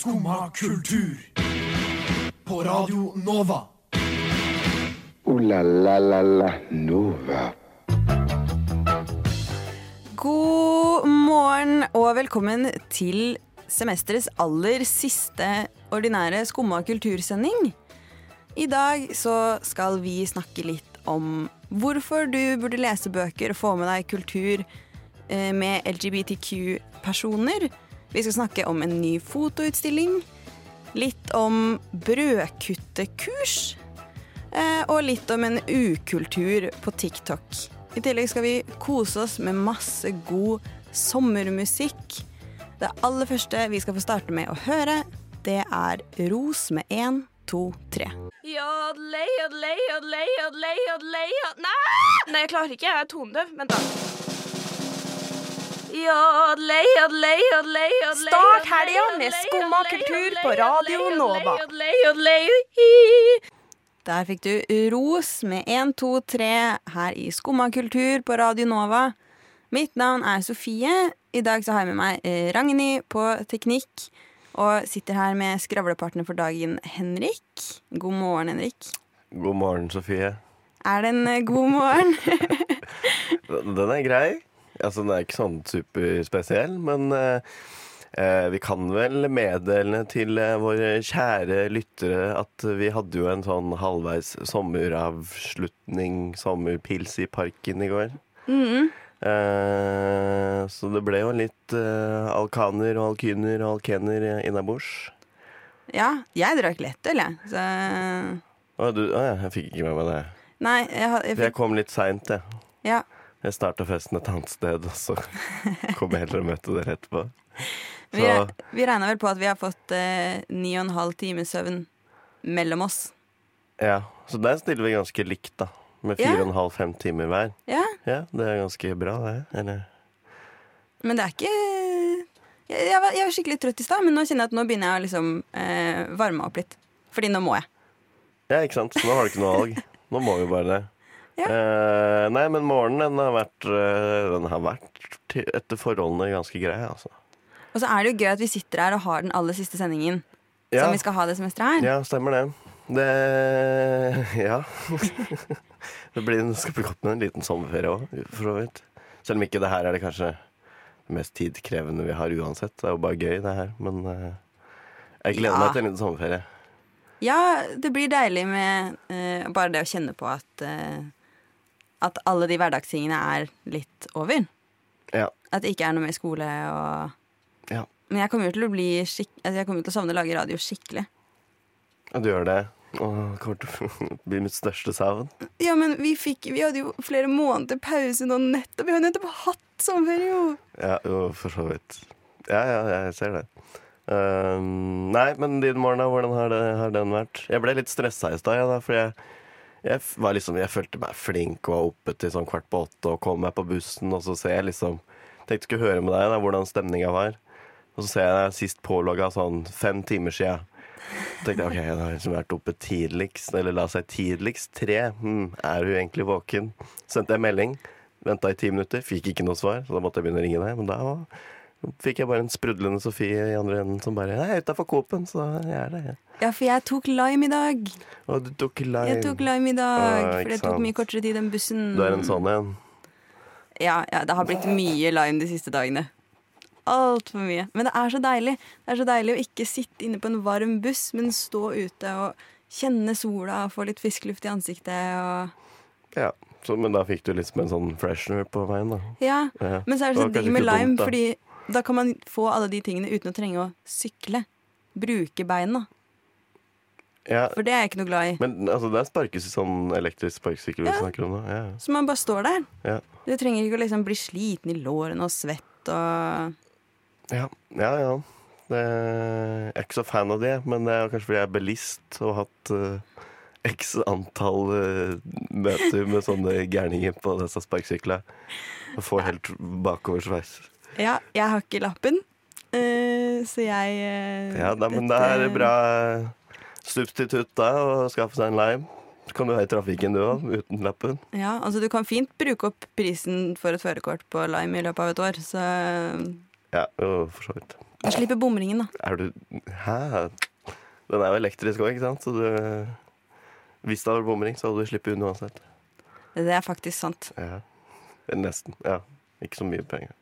Skumma kultur. På Radio Nova. O-la-la-la-la Nova. God morgen og velkommen til semesterets aller siste ordinære Skumma kultursending. I dag så skal vi snakke litt om hvorfor du burde lese bøker og få med deg kultur eh, med LGBTQ-personer. Vi skal snakke om en ny fotoutstilling. Litt om brødkuttekurs. eh, Og litt om en ukultur på TikTok. I tillegg skal vi kose oss med masse god sommermusikk. Det aller første vi skal få starte med å høre, det er Ros med én, to, tre. Jodlei, jodlei, jodlei, jodlei, jodlei, jod- Nei! Nei, jeg klarer ikke. Jeg er tonedøv. Vent, da. Start helga med Skumma kultur på Radio Nova. Der fikk du Ros med én, to, tre her i Skumma kultur på Radio Nova. Mitt navn er Sofie. I dag så har jeg med meg eh, Ragnhild på teknikk. Og sitter her med skravlepartner for dagen, Henrik. God morgen, Henrik. God morgen, Sofie. Er det en eh, god morgen? Den er grei. Altså, den er ikke sånn superspesiell, men eh, eh, vi kan vel meddele til eh, våre kjære lyttere at vi hadde jo en sånn halvveis sommeravslutning, sommerpils i parken i går. Eh, så det ble jo litt eh, alkaner og alkyner og alkener innabords. ja, jeg drakk lettøl, jeg. Så Å, du, å, ja, jeg fikk ikke med meg det. Nei, jeg, jeg fikk... jeg kom litt seint, jeg. Ja. Jeg starta festen et annet sted, og så kom jeg heller og møtte dere etterpå. Vi, Så re- vi regna vel på at vi har fått eh, ni og en halv time søvn mellom oss. ja, så der stiller vi ganske likt, da. Med fire og en halv, fem timer hver. Ja, Ja, det er ganske bra, det. Eller Men det er ikke Jeg, jeg, var, jeg var skikkelig trøtt i stad, men nå kjenner jeg at nå begynner jeg å liksom eh, varme opp litt. Fordi nå må jeg. Ja, ikke sant. Nå har du ikke noe valg. Nå må vi bare det. Ja. Eh, nei, men morgenen den har vært, eh, den har vært til, etter forholdene ganske grei, altså. Og så er det jo gøy at vi sitter her og har den aller siste sendingen Ja, som vi skal ha det semesteret her. ja stemmer det. Det Ja. det blir, det skal bli godt med en liten sommerferie òg, for så vidt. Selv om ikke det her er det kanskje mest tidkrevende vi har uansett. Det er jo bare gøy, det her. Men eh, jeg gleder Ja. meg til en liten sommerferie. Ja, det blir deilig med uh, bare det å kjenne på at eh, At alle de hverdagstingene er litt over. Ja. At det ikke er noe mer skole og Ja. Men jeg kommer jo til å bli skikk... Altså, jeg kommer til å savne å lage radio skikkelig. Ja, du gjør det. Det kommer til å bli mitt største savn. Ja, men vi fikk Vi hadde jo flere måneder pause nå nettopp. Vi har nettopp hatt sommerferie, jo. Ja, jo, for så vidt. Ja, ja, jeg ser det. Ehm, nei, men din morgen, hvordan har, det, har den vært? Jeg ble litt stressa i stad, ja, da, for jeg, jeg, liksom, jeg følte meg flink og var oppe til sånn kvart på åtte og kom meg på bussen, og så ser jeg liksom Tenkte jeg skulle høre med deg da, hvordan stemninga var. Og så ser jeg deg sist pålogga sånn fem timer sia. tenkte jeg ok, jeg har liksom vært oppe tidligst, eller la seg tidligst tre. Hm, er hun egentlig våken? Sendte jeg melding. Venta i ti minutter, fikk ikke noe svar, så da måtte jeg begynne å ringe deg. Men da var, fikk jeg bare en sprudlende Sofie i andre enden som bare Jeg er utafor Coop-en, så jeg er det. jeg». Ja, for jeg tok lime i dag. Og du tok lime. Jeg tok lime i dag, Ah, for det tok sant. mye kortere tid enn bussen. Du er en sånn en. Ja, ja, det har blitt mye lime de siste dagene. Altfor mye. Men det er så deilig. Det er så deilig å ikke sitte inne på en varm buss, men stå ute og kjenne sola og få litt frisk luft i ansiktet. Og Ja. Så, men da fikk du liksom en sånn freshener på veien, da. ja. Ja. Men så er det så digg med lime, dumt, fordi da kan man få alle de tingene uten å trenge å sykle. Bruke beina. Ja, For det er jeg ikke noe glad i. men altså, det er sparkes sånn elektrisk sparkesykkel vi Ja. snakker om nå. Ja. Så man bare står der. Ja. Du trenger ikke å liksom bli sliten i lårene og svett og Ja, ja. ja. Det, jeg er ikke så fan av det, men det er kanskje fordi jeg er bilist og har hatt uh, x antall uh, møter med sånne gærninger på disse sparkesyklene. Og får helt bakoversveis. Ja, jeg har ikke lappen, eh, så jeg eh, Ja, da, men det er bra substitutt da, å skaffe seg en lime. Så kan du ha i trafikken du òg, uten lappen. Ja, altså Du kan fint bruke opp prisen for et førerkort på Lime i løpet av et år, så Ja, jo, for så vidt. Du slipper bomringen, da. Er du Hæ? Den er jo elektrisk òg, ikke sant? Så du Hvis det hadde vært bomring, så hadde du sluppet unna uansett. Det er faktisk sant. Ja. Nesten. Ja. Ikke så mye penger.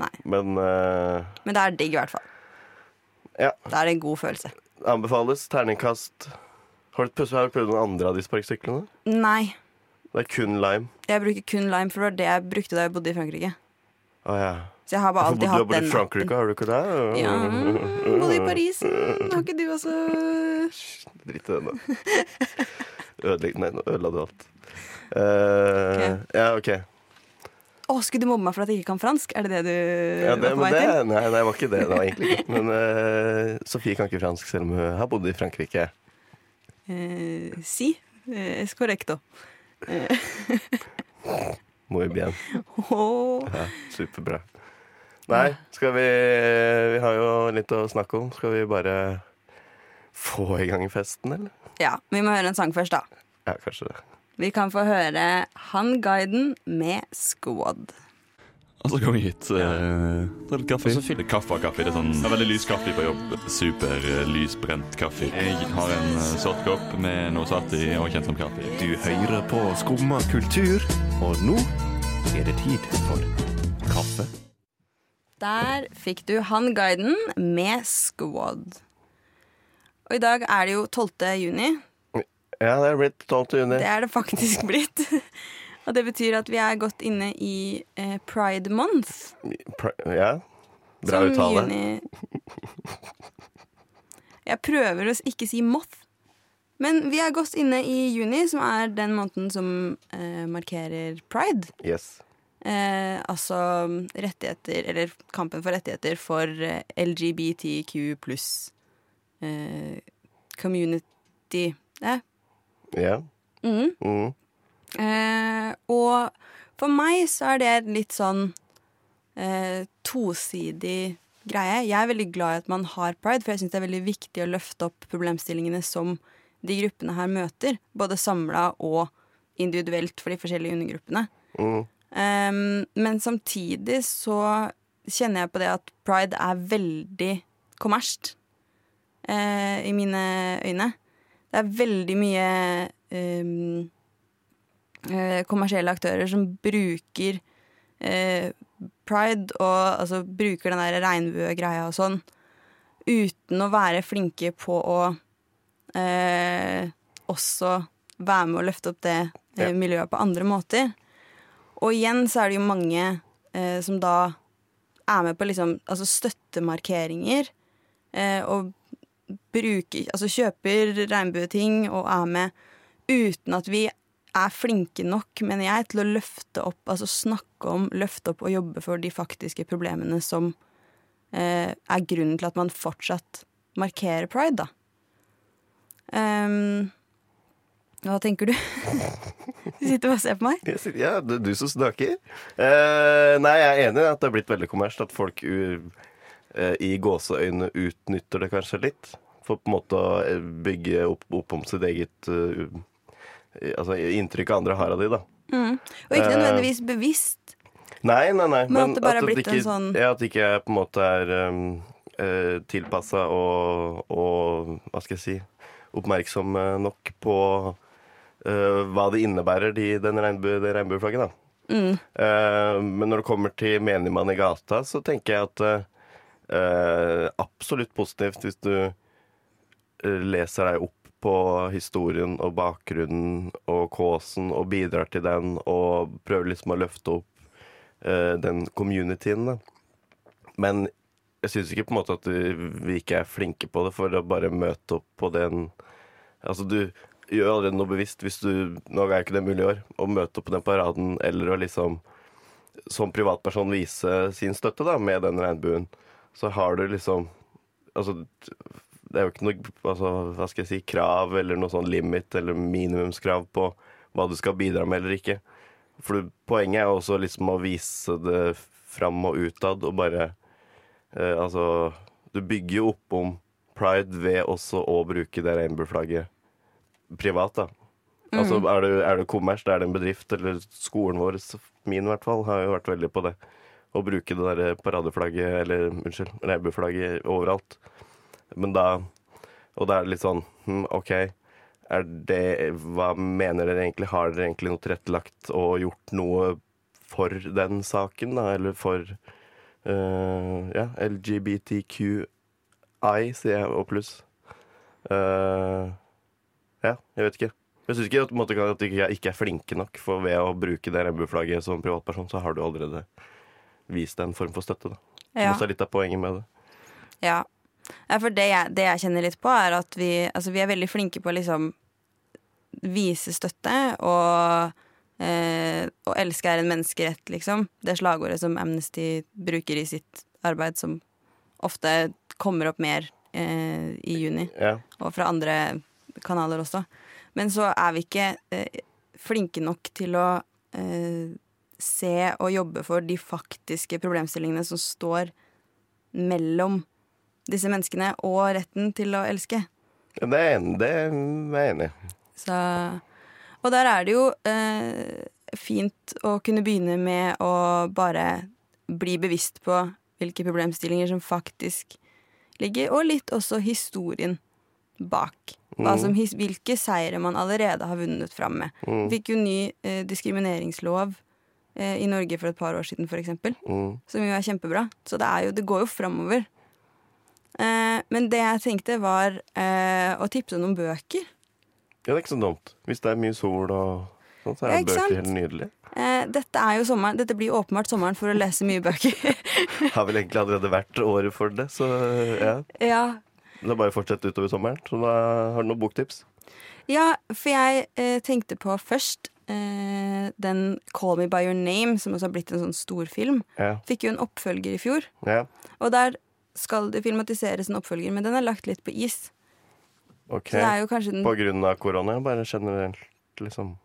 Nei. Men eh, Men det er digg, i hvert fall. Ja. Da er det en god følelse. anbefales. Terningkast Har du, har du prøvd noen andre av de sparkesyklene? Nei, Det er kun lime. jeg bruker kun lime, for det var det jeg brukte da jeg bodde i Frankrike. Å ja. Så jeg har bare For alltid du har hatt bodd i Frankrike, har du ikke det? Ja, bodde i Paris. Mm, Har ikke du også Drit i den, da. Ødelegg Nei, nå ødela du alt. Eh, Ja, OK. Å, skulle du mobbe meg for at jeg ikke kan fransk? Er det det du Ja, det, var på vei det, til? nei, det var ikke det. Det var egentlig ikke. Men uh, Sofie kan ikke fransk, selv om hun har bodd i Frankrike. Eh, si. Eh, es correcto. Muy bien. Oh. Ja, superbra. Nei, skal vi Vi har jo litt å snakke om. Skal vi bare få i gang festen, eller? Ja, vi må høre en sang først, da. Ja, kanskje det. Vi kan få høre Han Guiden med Squad. Og så kom vi hit. Eh, ta litt kaffe. Og så fyller kaffe av kaffe. Det er sånn det er veldig lys kaffe på jobb. Super eh, lysbrent kaffe. Jeg har en eh, sort kopp med noe svart i og kjent som kaffe. Du hører på Skumma kultur, og nå er det tid for kaffe. Der fikk du Han Guiden med Squad. Og i dag er det jo 12. juni. Ja, det er blitt 12. juni. Det er det faktisk blitt. Og det betyr at vi er godt inne i eh, Pride Month. Pri- Ja. Bra som uttale. juni- Jeg prøver å ikke si moth. Men vi er godt inne i juni, som er den måneden som eh, markerer pride. Yes. Eh, altså rettigheter, eller kampen for rettigheter for eh, LGBTQ pluss eh, community. Ja. Ja. Mm. Mm. Eh, og for meg så er det litt sånn eh, tosidig greie. Jeg er veldig glad i at man har pride, for jeg syns det er veldig viktig å løfte opp problemstillingene som de gruppene her møter. Både samla og individuelt for de forskjellige undergruppene. Mm. Ehm, men samtidig så kjenner jeg på det at pride er veldig kommersielt eh, i mine øyne. Det er veldig mye eh, kommersielle aktører som bruker uh, pride og altså bruker den der regnbuegreia og sånn, uten å være flinke på å uh, også være med å løfte opp det uh, miljøet på andre måter. Og igjen så er det jo mange som da er med på liksom altså støttemarkeringer og bruker Altså kjøper regnbueting og er med uten at vi er flinke nok, mener jeg, til å løfte opp, altså snakke om, løfte opp og jobbe for de faktiske problemene som eh, er grunnen til at man fortsatt markerer pride, da. Um, hva tenker du? du sitter bare og ser på meg. Ja, det er du som snakker. Uh, nei, jeg er enig i at det er blitt veldig kommersielt. At folk i gåseøyne utnytter det kanskje litt. For på en måte å eh, bygge opp, opp om sitt eget eh, Altså inntrykk andre har av de, da. Og ikke Eh, nødvendigvis bevisst. Nei, nei, nei. Men at det bare er blitt ikke, en sånn- Ja, at det ikke på en måte er um, uh, tilpassa og, og Hva skal jeg si Oppmerksom eh, nok på uh, hva det innebærer, de, den regnbue, det regnbueflagget, da. Mm. Uh, men når det kommer til menigmann i gata, så tenker jeg at eh, absolutt positivt hvis du eh, leser deg opp på historien og bakgrunnen og kåsen og bidrar til den og prøver liksom å løfte opp uh, den communityen. Da. Men jeg syns ikke på en måte at vi ikke er flinke på det for å bare møte opp på den Altså, du gjør allerede noe bevisst hvis du Nå er ikke det mulig i år, å møte opp på den paraden eller å liksom som privatperson vise sin støtte da, med den regnbuen, så har du liksom Altså, det er jo ikke noe altså, hva skal jeg si, krav eller noe sånn limit eller minimumskrav på hva du skal bidra med eller ikke. For du- poenget er jo også liksom å vise det fram og utad, og bare eh, Altså, du bygger jo opp om pride ved også å bruke det regnbueflagget privat, da. Altså, er det, er du kommers, er det en bedrift, eller skolen vår, min i hvert fall, har jo vært veldig på det. Å bruke det derre paradeflagget, eller unnskyld, regnbueflagget overalt. Men da Og da er det litt sånn hm, OK, er det Hva mener dere egentlig? Har dere egentlig noe tilrettelagt og gjort noe for den saken, da? Eller for uh, ja, LGBTQI, sier jeg, og pluss. Uh, ja, jeg vet ikke. Jeg syns ikke at, måte, at de ikke er flinke nok, for ved å bruke det regnbueflagget som privatperson, så har du allerede vist en form for støtte. Da. Ja. også litt av poenget med det. Ja. ja for det jeg, det jeg kjenner litt på, er at vi, altså, vi er veldig flinke på å liksom vise støtte og eh, Å elske er en menneskerett, liksom. Det slagordet som Amnesty bruker i sitt arbeid, som ofte kommer opp mer eh, i juni, Ja. og fra andre kanaler også. Men så er vi ikke eh, flinke nok til å eh, se og jobbe for de faktiske problemstillingene som står mellom disse menneskene og retten til å elske. Ja, Det er en- det er jeg enig i. Og der er det jo eh, fint å kunne begynne med å bare bli bevisst på hvilke problemstillinger som faktisk ligger, og litt også historien bak. Hva som, hvilke seire man allerede har vunnet fram med. Mm. Fikk jo ny eh, diskrimineringslov i Norge for et par år siden, for eksempel. Mm. Som jo er kjempebra. Så det, er jo, det går jo framover. Eh, men det jeg tenkte, var eh, å tipse om noen bøker. Ja, det er ikke så dumt. Hvis det er mye sol og sånn, så er ja, bøker sant? helt nydelig. Eh, dette er jo sommeren. Dette blir åpenbart sommeren for å lese mye bøker. Har vel egentlig allerede vært året for det, så ja. ja. Det er bare å fortsette utover sommeren. Så da har du noen boktips. ja, for jeg eh, tenkte på først eh, den Call Me By Your Name, som også har blitt en sånn storfilm. Ja. Fikk jo en oppfølger i fjor. ja. Og der skal det filmatiseres en oppfølger, men den er lagt litt på is. OK. Den På grunn av korona, bare generelt, liksom?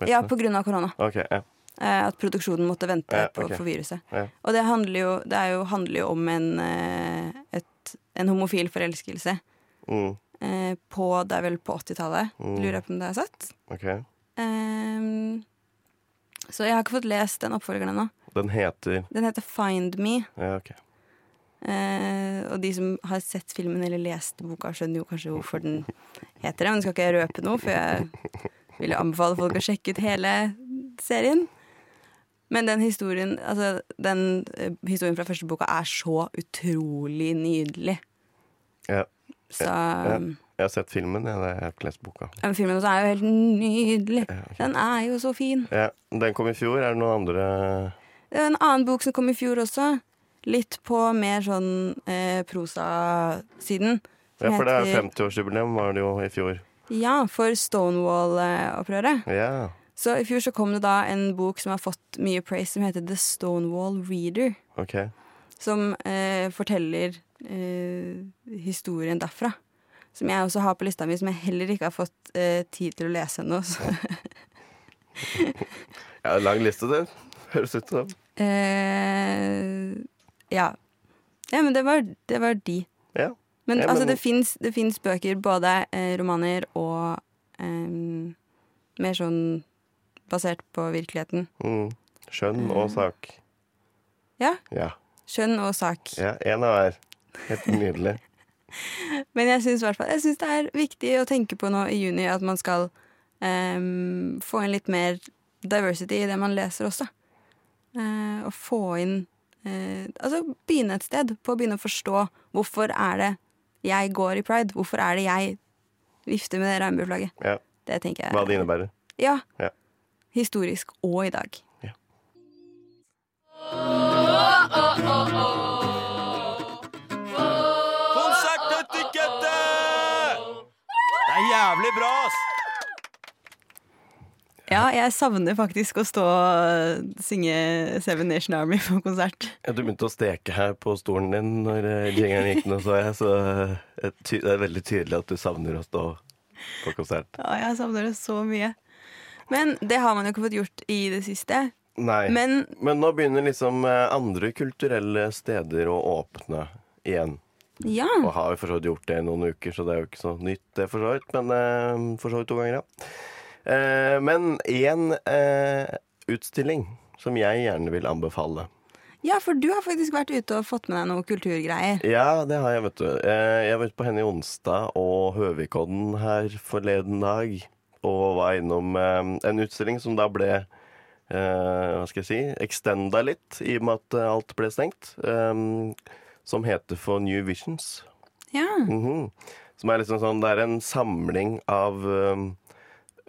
Vet Ja, på grunn av korona. Okay, Ja. Eh, at produksjonen måtte vente Ja, på, ok. for viruset. Ja. Og det handler jo, det er jo, handler jo om en, eh, et, en homofil forelskelse Mm. eh, på, det er vel på 80-tallet. Mm. Lurer jeg på om det er satt. OK. Ehm, så jeg har ikke fått lest den oppfølgeren ennå. Den heter Den heter Find Me. Ja, OK. uh, og de som har sett filmen eller lest boka, skjønner jo kanskje hvorfor den heter det. Men skal ikke jeg røpe noe, for jeg vil anbefale folk å sjekke ut hele serien. Men den historien, altså, den eh, historien fra første boka er så utrolig nydelig. Ja. Så Ja. Jeg har sett filmen, jeg, har ikke lest boka. Men filmen også er jo helt nydelig. Den er jo så fin. Ja, Den kom i fjor. Er det noen andre Det er en annen bok som kom i fjor også. Litt på mer sånn eh, prosasiden. Ja, for det er heter- 50-årsjubileum var det jo i fjor. Ja, for Stonewall-opprøret. Ja. Så i fjor så kom det da en bok som har fått mye praise, som heter The Stonewall Reader. OK. Som eh, forteller eh, historien derfra. Som jeg også har på lista mi, som jeg heller ikke har fått eh, tid til å lese ennå. Ja, lang liste, det. Høres ut som. Eh, ja. ja, men det var, det var de. Ja. Men, Ja, altså, det fins bøker, både eh, romaner og eh, mer sånn basert på virkeligheten. Mm. Skjønn og sak. Ja. Ja. Skjønn og sak. ja. En av hver. Helt nydelig. Men jeg syns det er viktig å tenke på nå i juni at man skal um, få inn litt mer diversity i det man leser også. Uh, og få inn uh, Altså begynne et sted på å begynne å forstå hvorfor er det jeg går i pride. Hvorfor er det jeg vifter med det regnbueflagget. Ja. Det tenker jeg Hva det innebærer. Ja. Ja. Historisk og i dag. Konsertetikette! Jævlig bra, ass! Ja, jeg savner faktisk å stå og synge Seven Nation Army på konsert. Ja, du begynte å steke her på stolen din når eh, jingeren gikk nå, så jeg. Så eh, det er veldig tydelig at du savner å stå på konsert. Ja, jeg savner det så mye. Men det har man jo ikke fått gjort i det siste. Nei. Men, Men nå begynner liksom eh, andre kulturelle steder å åpne igjen. Ja. Og har jo for så vidt gjort det i noen uker, så det er jo ikke så nytt, det, for så vidt. Men eh, for så vidt to ganger, ja. Eh, men én eh, utstilling som jeg gjerne vil anbefale. Ja, for du har faktisk vært ute og fått med deg noe kulturgreier. Ja, det har jeg, vet du. Eh, Jeg var ute på Henny Onsdag og Høvikodden her forleden dag. Og var innom eh, en utstilling som da ble eh, hva skal jeg si, extenda litt, i og med at alt ble stengt. Eh, som heter for New Visions. Ja. Mhm. Som er liksom sånn Det er en samling av øhm,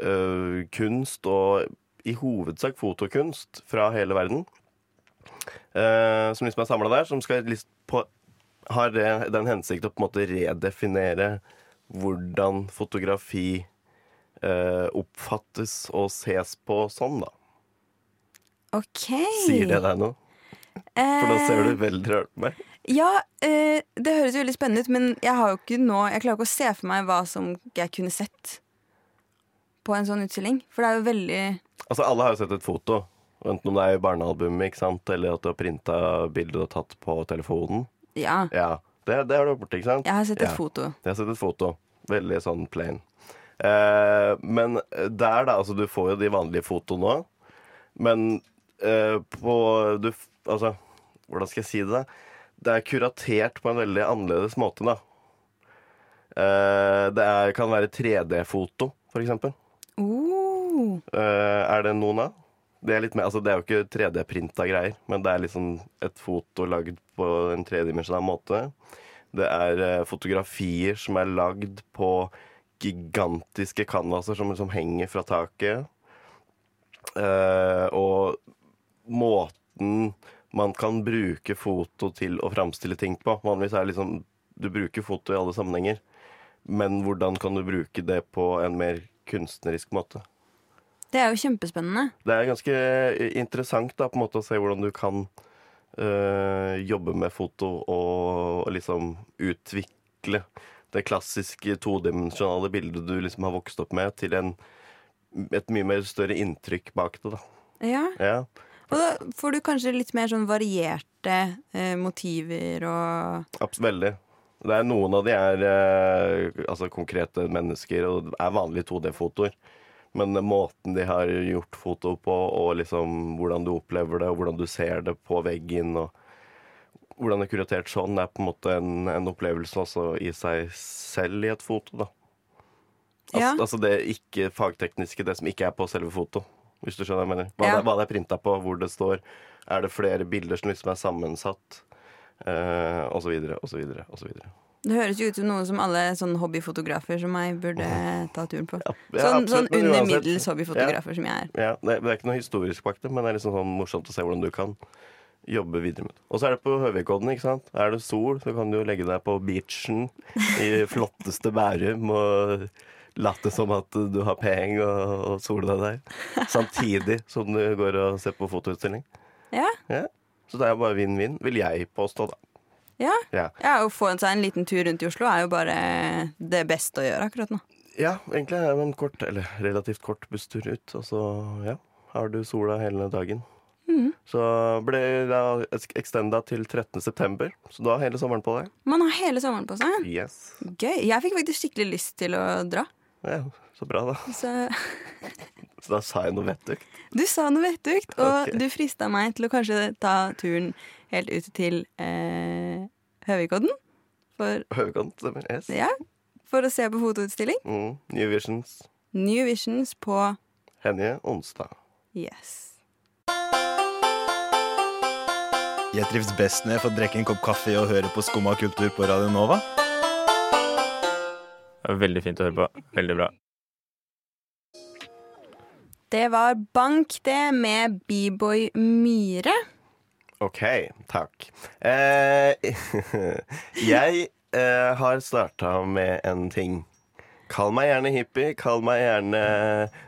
øh, kunst, og i hovedsak fotokunst, fra hele verden. Øh, som liksom er samla der, som skal liksom på, har det, den hensikt å på en måte redefinere hvordan fotografi eh, oppfattes og ses på sånn, da. OK. Sier det deg noe? For da ser du veldig rart på meg. Ja, eh, det høres jo veldig spennende ut, men jeg har jo ikke nå Jeg klarer ikke å se for meg hva som jeg kunne sett på en sånn utstilling. For det er jo veldig Altså, alle har jo sett et foto. Enten om det er i barnealbumet, ikke sant? eller at du har printa bilder du har tatt på telefonen. Ja. Ja, det, det har du borte, ikke sant? Jeg har sett et Ja. foto. Jeg har sett et foto. Veldig sånn plain. Eh, men der, da, altså du får jo de vanlige fotoene òg. Men eh, på du, Altså, hvordan skal jeg si det? da? Det er kuratert på en veldig annerledes måte, da. Eh, det er, kan være 3D-foto, for eksempel. Oh. Eh, er det noen av? Det er, mer, altså det er jo ikke 3D-printa greier, men det er liksom et foto lagd på en tredimensjonal måte. Det er eh, fotografier som er lagd på gigantiske canvaser som liksom henger fra taket. Eh, og måten man kan bruke foto til å framstille ting på. Vanligvis er det liksom Du bruker foto i alle sammenhenger, men hvordan kan du bruke det på en mer kunstnerisk måte? Det er jo kjempespennende. Det er ganske interessant da, på en måte å se hvordan du kan øh, jobbe med foto og, og liksom utvikle det klassiske todimensjonale bildet du liksom har vokst opp med, til en, et mye mer større inntrykk bak det. da. Ja. Ja. Og da får du kanskje litt mer sånn varierte eh, motiver og Absolutt. veldig. Det er Noen av de er eh, altså konkrete mennesker, og er vanlige 2D-fotoer. Men måten de har gjort foto på, og liksom hvordan du opplever det, og hvordan du ser det på veggen, og hvordan det er kuratert sånn, det er på en måte en, en opplevelse også i seg selv i et foto. da. Altså, Ja. altså det ikke fagtekniske, det som ikke er på selve fotoet. Hvis du skjønner hva jeg mener. Hva, Ja. det, hva det er printa på, hvor det står. Er det flere bilder som liksom er sammensatt? Eh, og så videre, og så videre, og så videre. Det høres jo ut som noe som alle sånn hobbyfotografer som meg burde ta turen på. Ja, Sånn, sånn under middels hobbyfotografer som jeg er. Ja, det, det er ikke noe historisk bak det, men det er liksom sånn morsomt å se hvordan du kan jobbe videre med det. Og så er det på Høvikodden, ikke sant. Er det sol, så kan du jo legge deg på beachen i flotteste Bærum og late som at du har penger og, og soler deg der. Samtidig som du går og ser på fotoutstilling. Ja, Ja. Så det er bare vinn-vinn, vil jeg påstå, da. ja. Ja. ja Å få seg en liten tur rundt i Oslo er jo bare det beste å gjøre akkurat nå. Ja, egentlig er det en kort, eller relativt kort busstur ut, og så ja, har du sola hele dagen. Så ble det extenda til 13. september, så du har hele sommeren på deg. Man har hele sommeren på seg. Yes. Gøy. Jeg fikk faktisk skikkelig lyst til å dra. Ja, så bra, da. Så Så da sa jeg noe vettugt. du sa noe vettugt, og okay. du frista meg til å kanskje ta turen helt ut til eh, Høvikodden. For, Høvikodden, stemmer. Yes. ja, for å se på fotoutstilling. Mm. New Visions. New Visions på Henje onsdag. Yes. Jeg trives best når jeg får drikke en kopp kaffe og høre på Skumma kultur på Radio Nova. Det var Veldig fint å høre på. Veldig bra. Det var Bank, det, med B-boy Myhre. OK, takk. Eh, jeg eh, har starta med en ting. Kall meg gjerne hippie, kall meg gjerne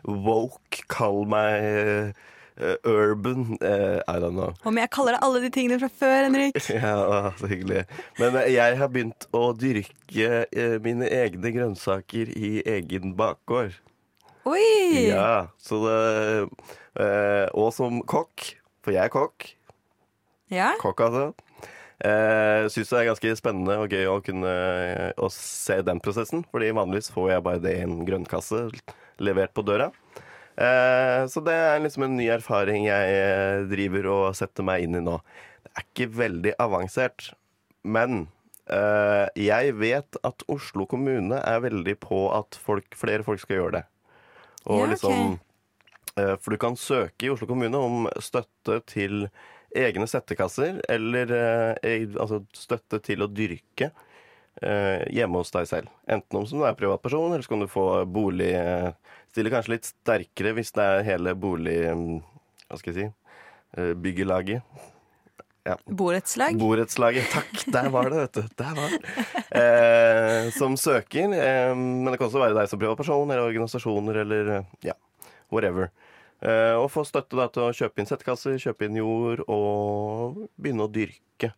woke, kall meg eh, urban. eh, I don't know. Om jeg kaller deg alle de tingene fra før, Henrik. Ja, så hyggelig. Men eh, jeg har begynt å dyrke eh, mine egne grønnsaker i egen bakgård. Oi! Ja, så det eh, Og som kokk, for jeg er kokk. Ja. Kokk, altså. Eh, Syns det er ganske spennende og gøy å kunne å se den prosessen. Fordi vanligvis får jeg bare det i en grønnkasse levert på døra. Eh, så det er liksom en ny erfaring jeg eh, driver og setter meg inn i nå. Det er ikke veldig avansert. Men eh, jeg vet at Oslo kommune er veldig på at folk, flere folk skal gjøre det. Og Ja, okay. liksom For du kan søke i Oslo kommune om støtte til egne settekasser, eller eh, altså støtte til å dyrke hjemme hos deg selv. Enten om som du er privatperson, eller så kan du få bolig eh, Stille kanskje litt sterkere hvis det er hele bolig... Hva skal jeg si? byggelaget. Byggelaget. Borettslag. Borettslaget. Takk, der var det, vet du. Der var det. Eh, som søker. Eh, men det kan også være deg som privatperson eller organisasjoner eller eh, ja, whatever. Eh, og få støtte da, til å kjøpe inn settekasser, kjøpe inn jord og begynne å dyrke.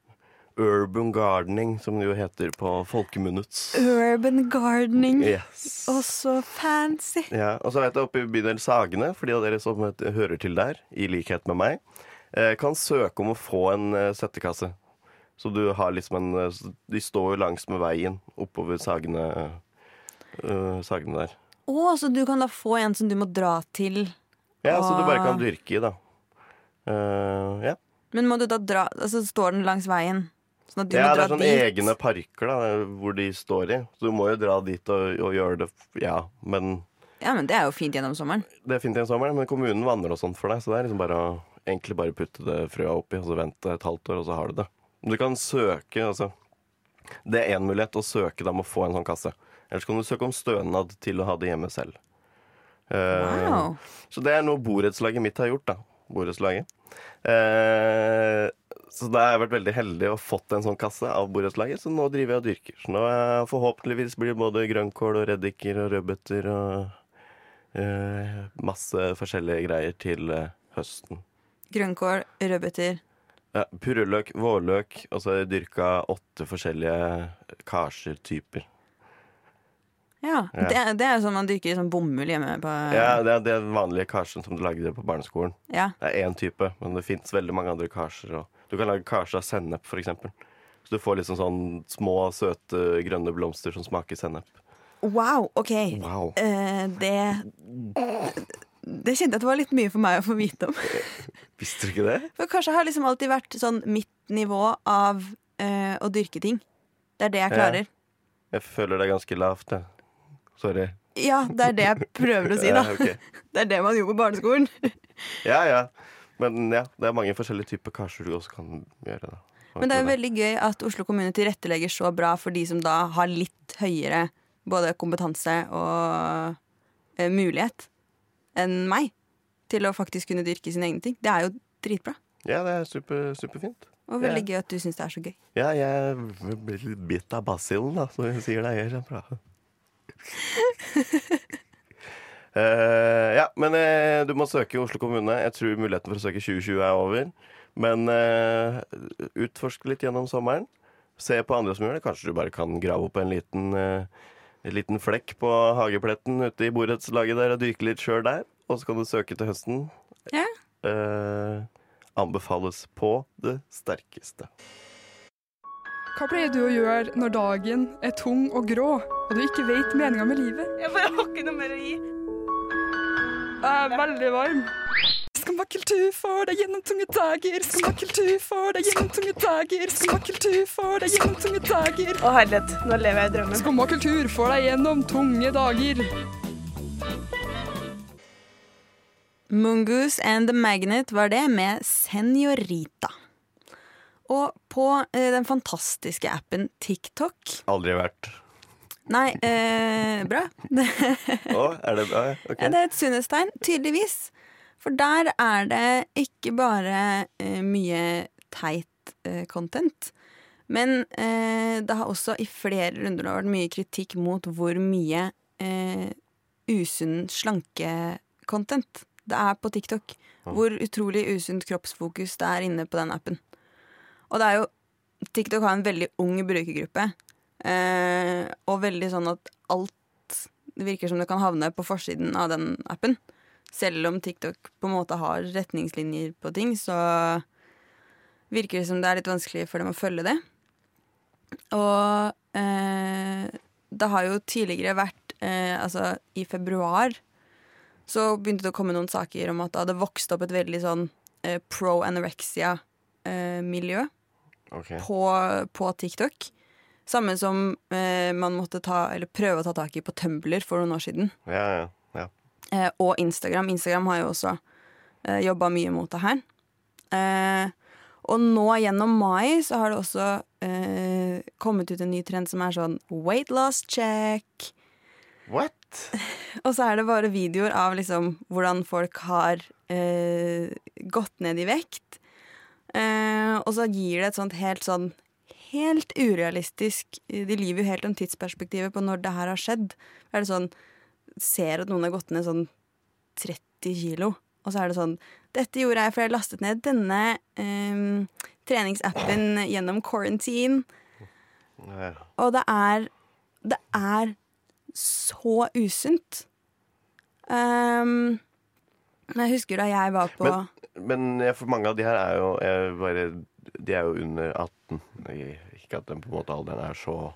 Urban gardening, som det jo heter på folkemunnets. Urban gardening. Yes. Og så fancy. Ja, og så vet jeg oppe i bydel Sagene, for de av dere som hører til der, i likhet med meg, eh, kan søke om å få en eh, settekasse. Så du har liksom en eh, De står jo langs med veien oppover Sagene, uh, sagene der. Å, så du kan da få en som du må dra til. Ja, så du bare kan dyrke i, da. Uh, ja. Men må du da dra Altså står den langs veien? Sånn at du ja, må det er sånne dit? egne parker da, hvor de står i. Så du må jo dra dit og, og gjøre det, ja. Men Ja, men det er jo fint gjennom sommeren. Det er fint gjennom sommeren, men kommunen vanner og sånt for deg. Så det er liksom bare å egentlig bare putte det frøa oppi, og så vente et halvt år, og så har du det. Du kan søke, altså. Det er én mulighet, å søke dem å få en sånn kasse. Ellers kan du søke om stønad til å ha det hjemme selv. Eh, Wow. Så det er noe borettslaget mitt har gjort, da. Borettslaget. Eh, så da har jeg vært veldig heldig og fått en sånn kasse av borettslaget, så nå driver jeg og dyrker. Så nå eh, forhåpentligvis blir det både grønnkål og reddiker og rødbeter og eh, masse forskjellige greier til eh, høsten. Grønnkål, rødbeter. Ja, Purreløk, vårløk, og så har jeg dyrka åtte forskjellige karsertyper. Ja. Ja. Det, det er jo sånn man dyrker sånn bomull hjemme på Ja, det er den vanlige karsen som du lagde på barneskolen. Ja. Det er én type, men det fins veldig mange andre karser. Og du kan lage kasje av sennep, f.eks. Så du får liksom sånn små, søte, grønne blomster som smaker sennep. Wow, OK. Wow. Uh, det Det kjente jeg at det var litt mye for meg å få vite om. Visste du ikke det? For kanskje har liksom alltid vært sånn mitt nivå av eh, å dyrke ting. Det er det jeg Ja. klarer. Jeg føler det er ganske lavt, jeg. Sorry. Ja, det er det jeg prøver å si, da. Ja, okay. Det er det man gjorde på barneskolen. ja, ja. Men ja, det er mange forskjellige typer Kanskje du også kan gjøre. da. Men det er jo veldig gøy at Oslo kommune tilrettelegger så bra for de som da har litt høyere både kompetanse og eh, mulighet enn meg til å faktisk kunne dyrke sine egne ting. Det er jo dritbra. Ja, det er super, superfint. Og veldig gøy at du syns det er så gøy. Ja, jeg blir litt bitt av basillen, da, som jeg sier det er kjempebra. Eh, ja, men eh, du må søke i Oslo kommune. Jeg tror muligheten for å søke 2020 er over. Men uh, utforsk litt gjennom sommeren. Se på andre som gjør det. Kanskje du bare kan grave opp en liten, eh, en liten flekk på hagepletten ute i borettslaget der og dyke litt sjøl der. Og så kan du søke til høsten. Ja. Uh, anbefales på det sterkeste. Hva pleier du å gjøre når dagen er tung og grå, og du ikke vet meninga med livet? Jeg bare har ikke noe mer å gi. Jeg er veldig varm. Skummakultur får deg gjennom tunge dager. Skummakultur får deg gjennom tunge dager. Skummakultur får deg gjennom tunge dager. Å herlighet, nå lever jeg i drømmen. Skummakultur får deg gjennom tunge dager. Mungoose and the Magnet var det med Senorita. Og på eh, den fantastiske appen TikTok Aldri vært. Nei, eh, bra. Å, er det bra? Ok. Det er et sunnhetstegn, tydeligvis. For der er det ikke bare eh, mye teit eh, content, men eh, det har også i flere runder vært mye kritikk mot hvor mye eh, usunn slankecontent det er på TikTok. Hvor utrolig usunt kroppsfokus det er inne på den appen. Og det er jo TikTok har en veldig ung brukergruppe. Eh, og veldig sånn at alt det virker som det kan havne på forsiden av den appen. Selv om TikTok på en måte har retningslinjer på ting, så virker det som det er litt vanskelig for dem å følge det. Og eh, det har jo tidligere vært eh, Altså, i februar så begynte det å komme noen saker om at det hadde vokst opp et veldig sånn eh, pro anorexia miljø okay. på, på TikTok. Samme som eh, man måtte ta, eller prøve å ta tak i på Tumblr for noen år siden. Ja, ja, ja. Eh, og Instagram. Instagram har jo også eh, jobba mye mot det her. Eh, og nå gjennom mai så har det også eh, kommet ut en ny trend som er sånn weight loss check. What? Og så er det bare videoer av liksom hvordan folk har eh, gått ned i vekt. Eh, og så gir det et sånt helt sånn Helt urealistisk De lyver jo helt om tidsperspektivet på når det her har skjedd. Er det sånn Ser at noen har gått ned sånn 30 kilo, og så er det sånn Dette gjorde jeg fordi jeg lastet ned denne eh, treningsappen gjennom quarantine. Og det er Det er så usunt. Um, jeg husker da jeg var på Men, men for mange av de her er jo Jeg bare De er jo under 18. Ikke at den på en måte alderen er så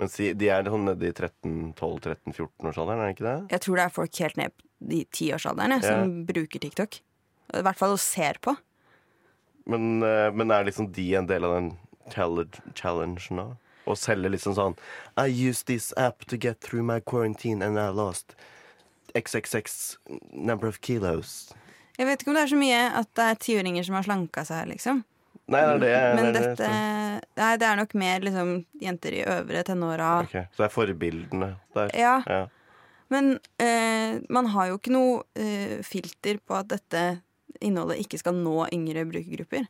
Men si, de er sånn nede i 13-12-13-14-årsalderen, er det ikke det? Jeg tror det er folk helt ned i tiårsalderen jeg, som bruker TikTok. I hvert fall og ser på. Men, eh, men er liksom de en del av den challenge, challengen nå? Å selge liksom sånn I used this app to get through my quarantine and I lost XXX number of kilos. Jeg vet ikke om det er så mye at det er tiåringer som har slanka seg, liksom. Nei, det er det Men det det- dette Nei, det er nok mer liksom jenter i øvre tenåra. Ok, Så det er forbildene der? Ja. ja. Men eh, man har jo ikke noe eh, filter på at dette innholdet ikke skal nå yngre brukergrupper.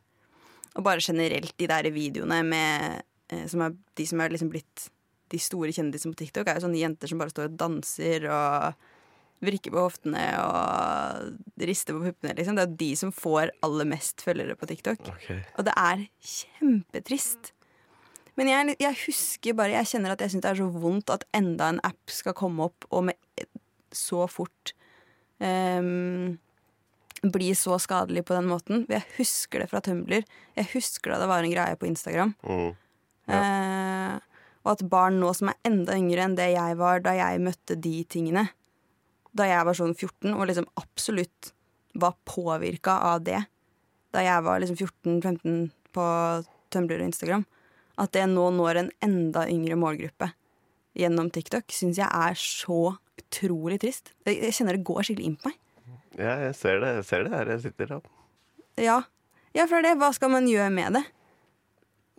Og bare generelt de der videoene med eh, som er, De som er liksom blitt de store kjendisene på TikTok, er jo sånne jenter som bare står og danser og vrikker på hoftene og riste på puppene. Liksom. Det er de som får aller mest følgere på TikTok. Okay. Og det er kjempetrist. Men jeg, jeg husker bare Jeg kjenner at jeg syns det er så vondt at enda en app skal komme opp og med så fort um, bli så skadelig på den måten. Jeg husker det fra Tumblr. Jeg husker da det var en greie på Instagram. Mm. Eh, og at barn nå som er enda yngre enn det jeg var da jeg møtte de tingene, da jeg var sånn 14 og liksom absolutt var påvirka av det, da jeg var liksom 14-15 på Tumblr og Instagram, at det nå når en enda yngre målgruppe gjennom TikTok, syns jeg er så utrolig trist. Jeg, kjenner det går skikkelig inn på meg. Ja, jeg ser det, jeg ser det her jeg sitter Ja, ja for det det. Hva skal man gjøre med det?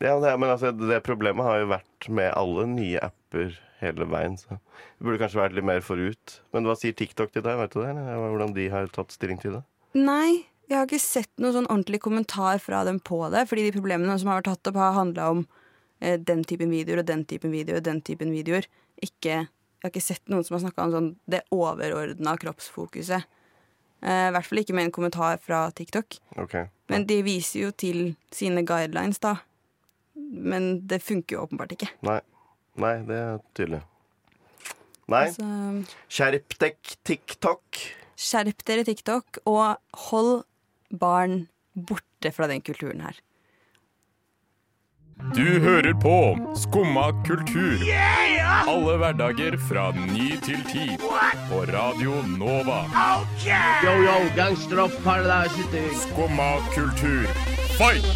Ja, det, men altså, det problemet har jo vært med alle nye apper hele veien. Så det burde kanskje vært litt mer forut. Men hva sier TikTok til deg? Vet du det? eller Hvordan de har tatt stilling til det? Nei, jeg har ikke sett noen sånn ordentlig kommentar fra dem på det. Fordi de problemene som har vært tatt opp, har handla om eh, den typen videoer og den typen videoer og den typen videoer. Ikke, jeg har ikke sett noen som har snakka om sånn det overordna kroppsfokuset. Eh, I hvert fall ikke med en kommentar fra TikTok. Okay. Men de viser jo til sine guidelines, da. Men det funker jo åpenbart ikke. Nei. Nei, det er tydelig. Nei. Altså, Skjerp deg, TikTok. skjerp dere TikTok, og hold barn borte fra den kulturen her. Du hører på Skumma kultur. Alle hverdager fra ny til ti. På Radio Nova. Yo, yo, gangsteropp, paradise Skumma kultur, fight!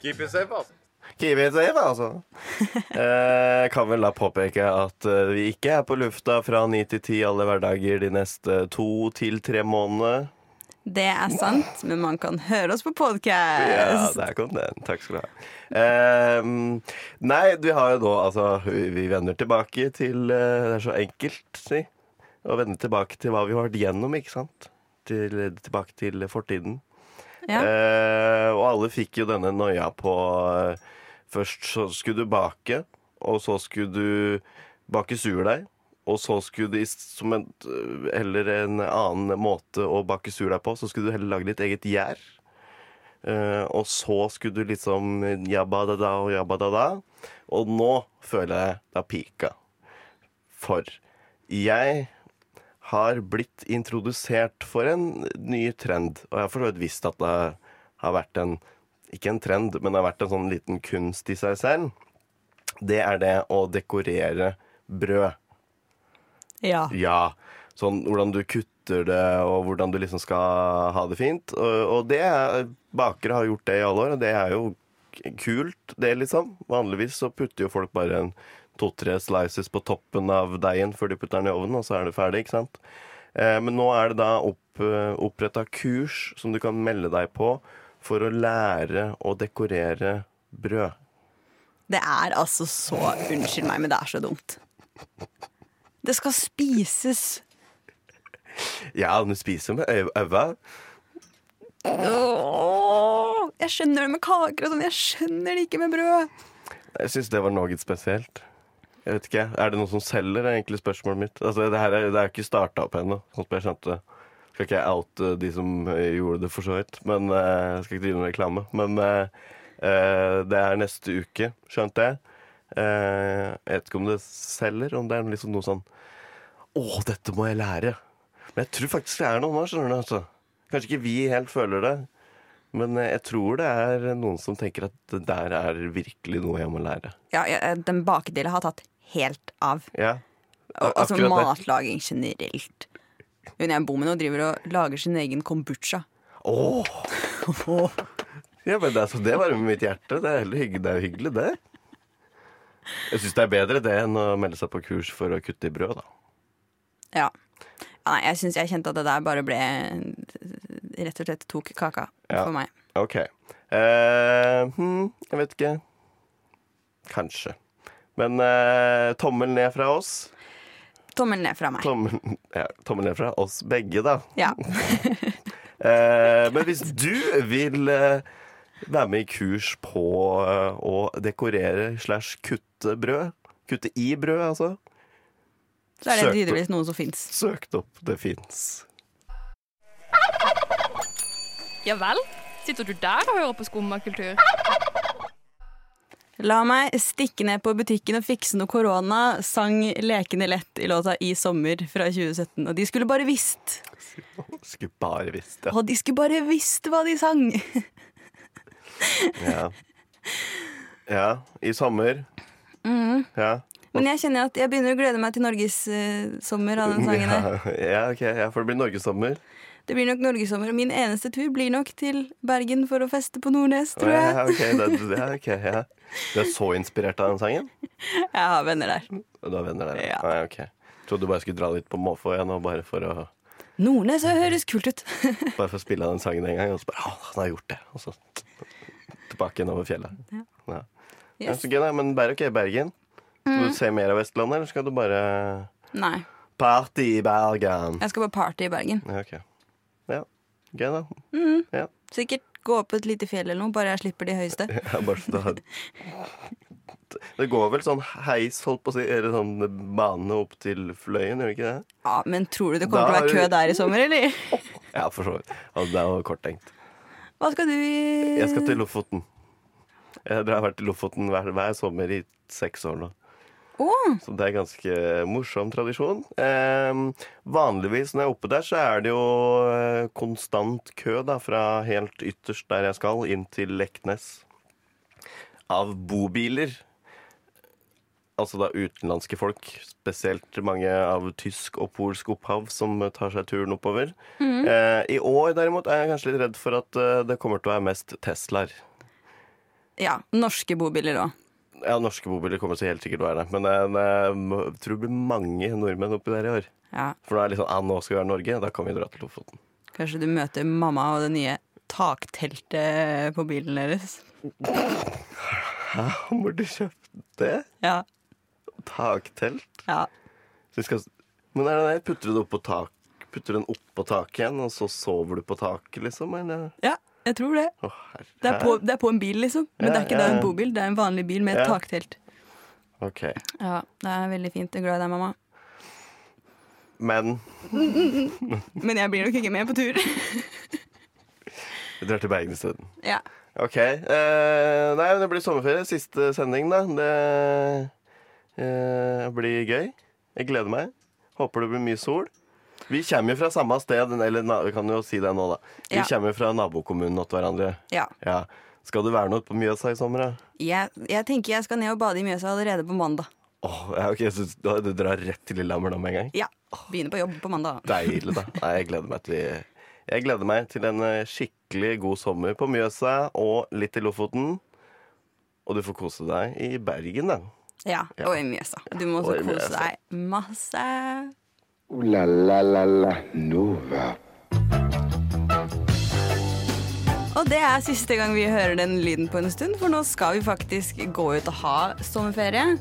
Keep it safe, altså. Keep it altså. Eh, kan vel da påpeke at eh, vi ikke er på lufta fra ni til ti alle hverdager de neste to til tre månedene. Det er sant, men man kan høre oss på Ja, podkast. der kom den. Takk skal du ha. Eh, nei, vi har jo nå altså Vi vi vender tilbake til eh, Det er så enkelt, si. Å vende tilbake til hva vi har vært gjennom, ikke sant? Til, tilbake til fortiden. Ja. Eh, og alle fikk jo denne noia på eh, Først så skulle du bake, og så skulle du bake surdeig. Og så skulle du, som en, eller en annen måte å bake surdeig på, så skulle du heller lage ditt eget gjær. Uh, og så skulle du liksom jabba da da og jabba da da. Og nå føler jeg det har pika. For jeg har blitt introdusert for en ny trend. Og jeg har for så vidt visst at det har vært en Ikke en trend, men det har vært en sånn liten kunst i seg selv. Det er det å dekorere brød. Ja. Ja. sånn hvordan du kutter det, og hvordan du liksom skal ha det fint. Og, og det er, bakere har gjort det i alle år, og det er jo kult, det, liksom. Vanligvis så putter jo folk bare en to-tre slices på toppen av deigen før de putter den i ovnen, og så er det ferdig, ikke sant. Eh, men nå er det da opp, oppretta kurs som du kan melde deg på for å lære å dekorere brød. Det er altså så Unnskyld meg, men det er så dumt. Det skal spises. Ja, du spiser med øynene. Åh, jeg skjønner det med kaker og sånn, jeg skjønner det ikke med brød. Jeg syns det var noe spesielt. Jeg vet ikke, Er det noen som selger, er egentlig spørsmålet mitt. Altså, Det her er, det er ikke starta opp ennå, sånn som jeg skjønte. Skal ikke jeg oute de som eh, gjorde det, for så vidt. Men eh, jeg skal ikke drive med reklame. Men eh, det er neste uke, skjønte jeg. Jeg vet ikke om det selger, om det er liksom noe sånn Å, dette må jeg lære. Men jeg tror faktisk det er noe nå, skjønner du. Altså. Kanskje ikke vi helt føler det. Men jeg tror det er noen som tenker at det der er virkelig noe jeg må lære. Ja, den bakdelen har tatt helt av. Ja. Al- Altså matlaging generelt. Hun jeg bor med nå, driver og lager sin egen kombucha. Åh! Ja, men det, altså, så det varmer mitt hjerte. Det er, hyggelig, det er jo hyggelig, det. Jeg syns det er bedre det enn å melde seg på kurs for å kutte i brød, da. Ja. nei, jeg syns jeg kjente at det der bare ble Rett og slett tok kaka Ja. for meg. OK. Uh, hm, jeg vet ikke. Kanskje. Men uh, tommel ned fra oss. Tommel ned fra meg. Tommel, ja, tommel ned fra oss begge, da. Ja. Eh, men hvis du vil eh, være med i kurs på eh, å dekorere slash kutte brød, kutte i brød, altså, Så er det tydeligvis noe som fins. Søkt opp. Det fins. Ja vel? Sitter du der og hører på skummakultur? La meg stikke ned på butikken og fikse noe korona, sang Lekende lett i låta I sommer fra 2017. Og de skulle bare visst. Skulle bare visst ja. Og de skulle bare visst hva de sang. Ja. ja. I sommer. Mm. Ja. Men jeg kjenner at jeg begynner å glede meg til norgessommer av den sangen der. Ja, ja, ok. Ja, for det blir norgessommer. Det blir nok norgessommer, og min eneste tur blir nok til Bergen for å feste på Nordnes, tror jeg. Ja, ok, det, ja, ok, ja. Du er så inspirert av den sangen? Jeg har venner der. Du har venner der? Ja. Ah, ok. Trodde du bare skulle dra litt på måfå igjen, og bare for å, Nordnes høres kult ut. bare for å spille den sangen en gang, og så bare Å, han har gjort det. Og så tilbake igjen over fjellet. Ja. Ja. Ja, Yes. så gøy. Men bare ok, Bergen. Skal Mm. du se mer av Vestlandet, eller skal du bare Nei, Party i Bergen? jeg skal bare party i Bergen. Ja, ok. Ja, gøy, da. Mm. Ja. Sikkert gå opp et lite fjell eller noe, bare jeg slipper de høyeste. Ja, bare så da Det går vel sånn heis, holdt på å si, eller sånn bane opp til Fløyen, gjør det ikke det? Ja, Men tror du det kommer Da til å være kø der i sommer, eller? Ja, for så vidt. Altså, det er jo kort tenkt. Hva skal du i Jeg skal til Lofoten. Jeg har vært i Lofoten hver, hver sommer i seks år nå. Å, Så det er ganske morsom tradisjon. Eh, vanligvis når jeg er oppe der, så er det jo eh, konstant kø da, fra helt ytterst der jeg skal, inn til Leknes. Av bobiler. Altså da utenlandske folk, spesielt mange av tysk og polsk opphav, som tar seg turen oppover. Mm. Eh, I år derimot er jeg kanskje litt redd for at eh, det kommer til å være mest Teslaer. Ja, norske bobiler òg. Ja, norske bobiler kommer så helt sikkert å være det. Men jeg, tror det blir mange nordmenn oppi der i år. Ja, For da er det litt sånn, ah, nå skal vi være Norge, da kan vi dra til Lofoten. kanskje du møter mamma og det nye takteltet på bilen deres. Hæ, hvor du kjøpte det? Ja. Taktelt? ja. Så skal, men er det? Putter du det opp på tak? Putter den opp på taket igjen, og så sover du på taket, liksom? Eller? Ja, jeg tror det. Det er, på, det er på en bil, liksom. Men Ja, det er ikke ja, da en bobil, det er en vanlig bil med et Ja. taktelt. Ok. Ja, det er veldig fint. Jeg er glad i deg, mamma. Men Men jeg blir nok ikke med på tur. vi drar til Bergen isteden. ja. Ok. Eh, nei, det blir sommerferie. Siste sending, da. Det eh, blir gøy. Jeg gleder meg. Håper det blir mye sol. Vi kommer jo fra samme sted, eller vi kan jo si det nå, da. Vi Ja. kommer jo fra nabokommunen til hverandre. ja. Ja. Skal du være noe på Mjøsa i sommer, da? Jeg, tenker jeg skal ned og bade i Mjøsa allerede på mandag. Åh, ja, ok, så du, drar rett til Lillehammer da med en gang? Ja. Begynner på jobb på mandag. Deilig, da. Nei, jeg gleder meg til Jeg gleder meg til en eh, skikkelig god sommer på Mjøsa og litt i Lofoten. Og du får kose deg i Bergen, da. Ja, og i Mjøsa. Du må også kose deg masse. La la la la Nova. Og det er siste gang vi hører den lyden på en stund, for nå skal vi faktisk gå ut og ha sommerferie.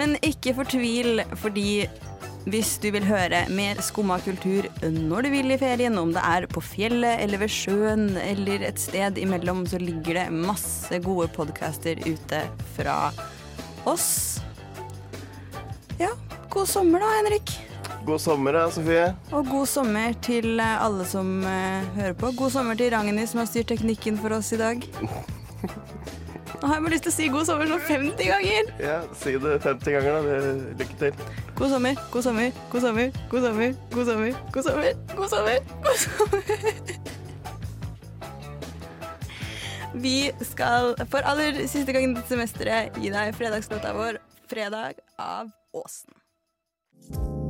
Men ikke fortvil, fordi hvis du vil høre mer skumma kultur når du vil i ferien, om det er på fjellet eller ved sjøen eller et sted imellom, så ligger det masse gode podcaster ute fra oss. Ja, god sommer da, Henrik. God sommer, da, Sofie. Og god sommer til eh, alle som eh, hører på. God sommer til Ragnhild som har styrt teknikken for oss i dag. Nå har jeg bare lyst til å si god sommer sånn 50 ganger. Ja, Si det 50 ganger, da. Det, lykke til. God sommer, god sommer, god sommer, god sommer, god sommer, god sommer, god sommer. God sommer. Vi skal for aller siste gang dette semesteret gi deg fredagslåta vår 'Fredag' av Åsen.